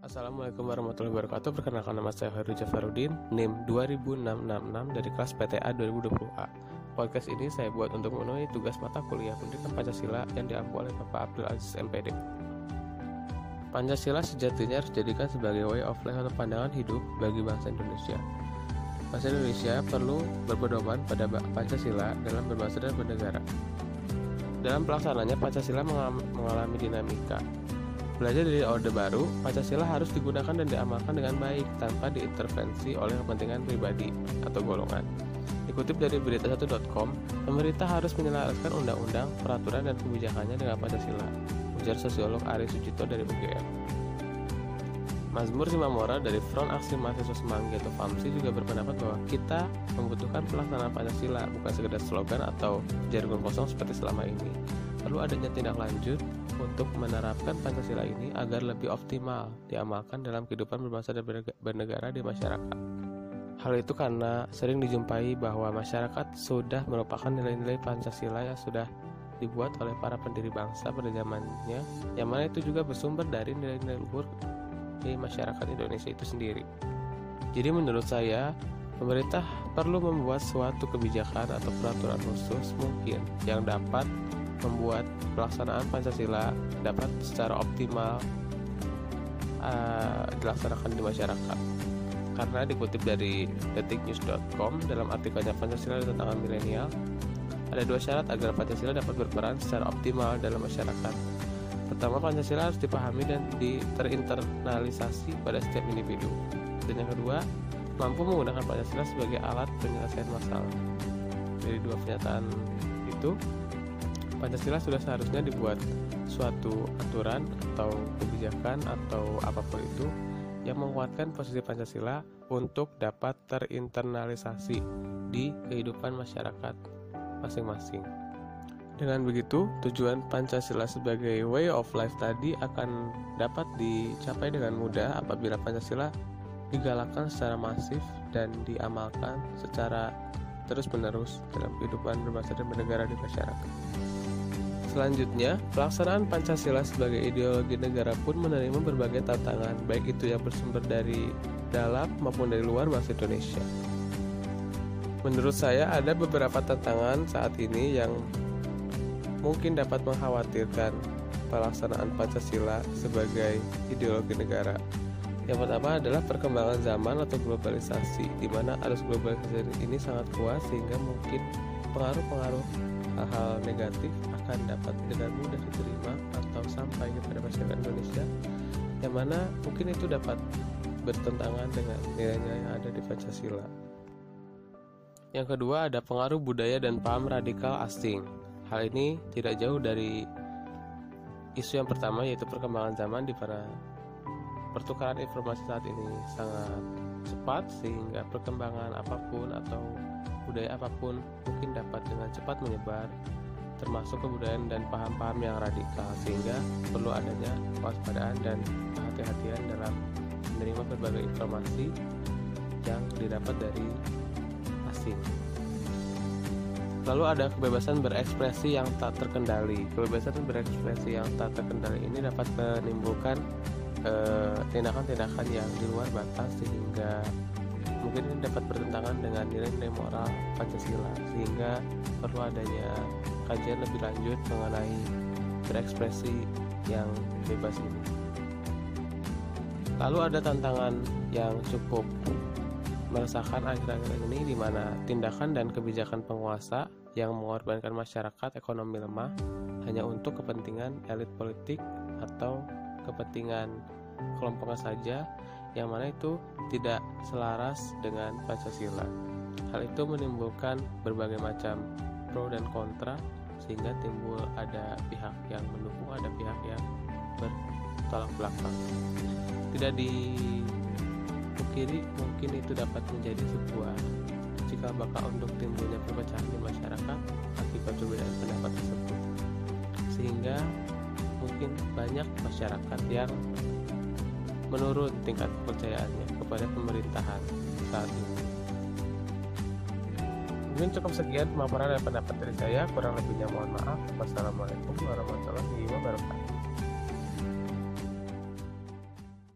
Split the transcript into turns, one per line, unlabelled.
Assalamualaikum warahmatullahi wabarakatuh. Perkenalkan nama saya Heru Jafarudin NIM 2666 dari kelas PTA 2020A Podcast ini saya buat untuk memenuhi tugas mata kuliah pendidikan Pancasila yang diampu oleh Bapak Abdul Aziz MPD Pancasila sejatinya harus dijadikan sebagai way of life atau pandangan hidup bagi bangsa Indonesia. Bangsa Indonesia perlu berpedoman pada Pancasila dalam berbangsa dan bernegara. Dalam pelaksanaannya, Pancasila mengalami dinamika Belajar dari Orde Baru, Pancasila harus digunakan dan diamalkan dengan baik tanpa diintervensi oleh kepentingan pribadi atau golongan. Dikutip dari berita1.com, pemerintah harus menyelaraskan undang-undang, peraturan, dan kebijakannya dengan Pancasila, ujar sosiolog Ari Sucito dari UGM. Mazmur Simamora dari Front Aksi Mahasiswa Semanggi atau FAMSI juga berpendapat bahwa kita membutuhkan pelaksanaan Pancasila bukan sekedar slogan atau jargon kosong seperti selama ini. Perlu adanya tindak lanjut untuk menerapkan Pancasila ini agar lebih optimal diamalkan dalam kehidupan berbangsa dan bernegara di masyarakat. Hal itu karena sering dijumpai bahwa masyarakat sudah merupakan nilai-nilai Pancasila yang sudah dibuat oleh para pendiri bangsa pada zamannya, yang mana itu juga bersumber dari nilai-nilai luhur di masyarakat Indonesia itu sendiri. Jadi menurut saya, pemerintah perlu membuat suatu kebijakan atau peraturan khusus mungkin yang dapat membuat pelaksanaan Pancasila dapat secara optimal uh, dilaksanakan di masyarakat. Karena dikutip dari detiknews.com dalam artikelnya Pancasila dan tantangan milenial, ada dua syarat agar Pancasila dapat berperan secara optimal dalam masyarakat. Pertama, Pancasila harus dipahami dan terinternalisasi pada setiap individu. Dan yang kedua, mampu menggunakan Pancasila sebagai alat penyelesaian masalah. Dari dua pernyataan itu, Pancasila sudah seharusnya dibuat suatu aturan atau kebijakan atau apa pun itu yang menguatkan posisi Pancasila untuk dapat terinternalisasi di kehidupan masyarakat masing-masing. Dengan begitu, tujuan Pancasila sebagai way of life tadi akan dapat dicapai dengan mudah apabila Pancasila digalakkan secara masif dan diamalkan secara terus-menerus dalam kehidupan berbangsa dan bernegara di masyarakat. Selanjutnya, pelaksanaan Pancasila sebagai ideologi negara pun menerima berbagai tantangan, baik itu yang bersumber dari dalam maupun dari luar bangsa Indonesia. Menurut saya ada beberapa tantangan saat ini yang mungkin dapat mengkhawatirkan pelaksanaan Pancasila sebagai ideologi negara. Yang pertama adalah perkembangan zaman atau globalisasi, di mana arus globalisasi ini sangat kuat sehingga mungkin pengaruh-pengaruh hal-hal negatif akan dapat dengan mudah diterima atau sampai kepada masyarakat Indonesia yang mana mungkin itu dapat bertentangan dengan nilai-nilai yang ada di Pancasila. Yang kedua ada pengaruh budaya dan paham radikal asing. Hal ini tidak jauh dari isu yang pertama yaitu perkembangan zaman di mana pertukaran informasi saat ini sangat cepat sehingga perkembangan apa pun atau budaya apa pun mungkin dapat dengan cepat menyebar termasuk kebudayaan dan paham-paham yang radikal sehingga perlu adanya kewaspadaan dan kehati-hatian dalam menerima berbagai informasi yang didapat dari asing. Lalu ada kebebasan berekspresi yang tak terkendali. Kebebasan berekspresi yang tak terkendali ini dapat menimbulkan eh, tindakan-tindakan uh, yang di luar batas sehingga mungkin ini dapat bertentangan dengan nilai-nilai moral Pancasila sehingga perlu adanya kajian lebih lanjut mengenai berekspresi yang bebas ini. Lalu ada tantangan yang cukup meresahkan akhir-akhir ini di mana tindakan dan kebijakan penguasa yang mengorbankan masyarakat ekonomi lemah hanya untuk kepentingan elit politik atau kepentingan kelompoknya saja yang mana itu tidak selaras dengan Pancasila. Hal itu menimbulkan berbagai macam pro dan kontra sehingga timbul ada pihak yang mendukung, ada pihak yang bertolak belakang. Tidak dipungkiri mungkin itu dapat menjadi sebuah jika bakal untuk timbulnya perpecahan di masyarakat akibat perbedaan pendapat tersebut. Sehingga mungkin banyak masyarakat yang menurun tingkat kepercayaannya kepada pemerintahan saat ini. Mungkin cukup sekian pemaparan dan pendapat dari saya. Kurang lebihnya mohon maaf. Wassalamualaikum warahmatullahi wabarakatuh.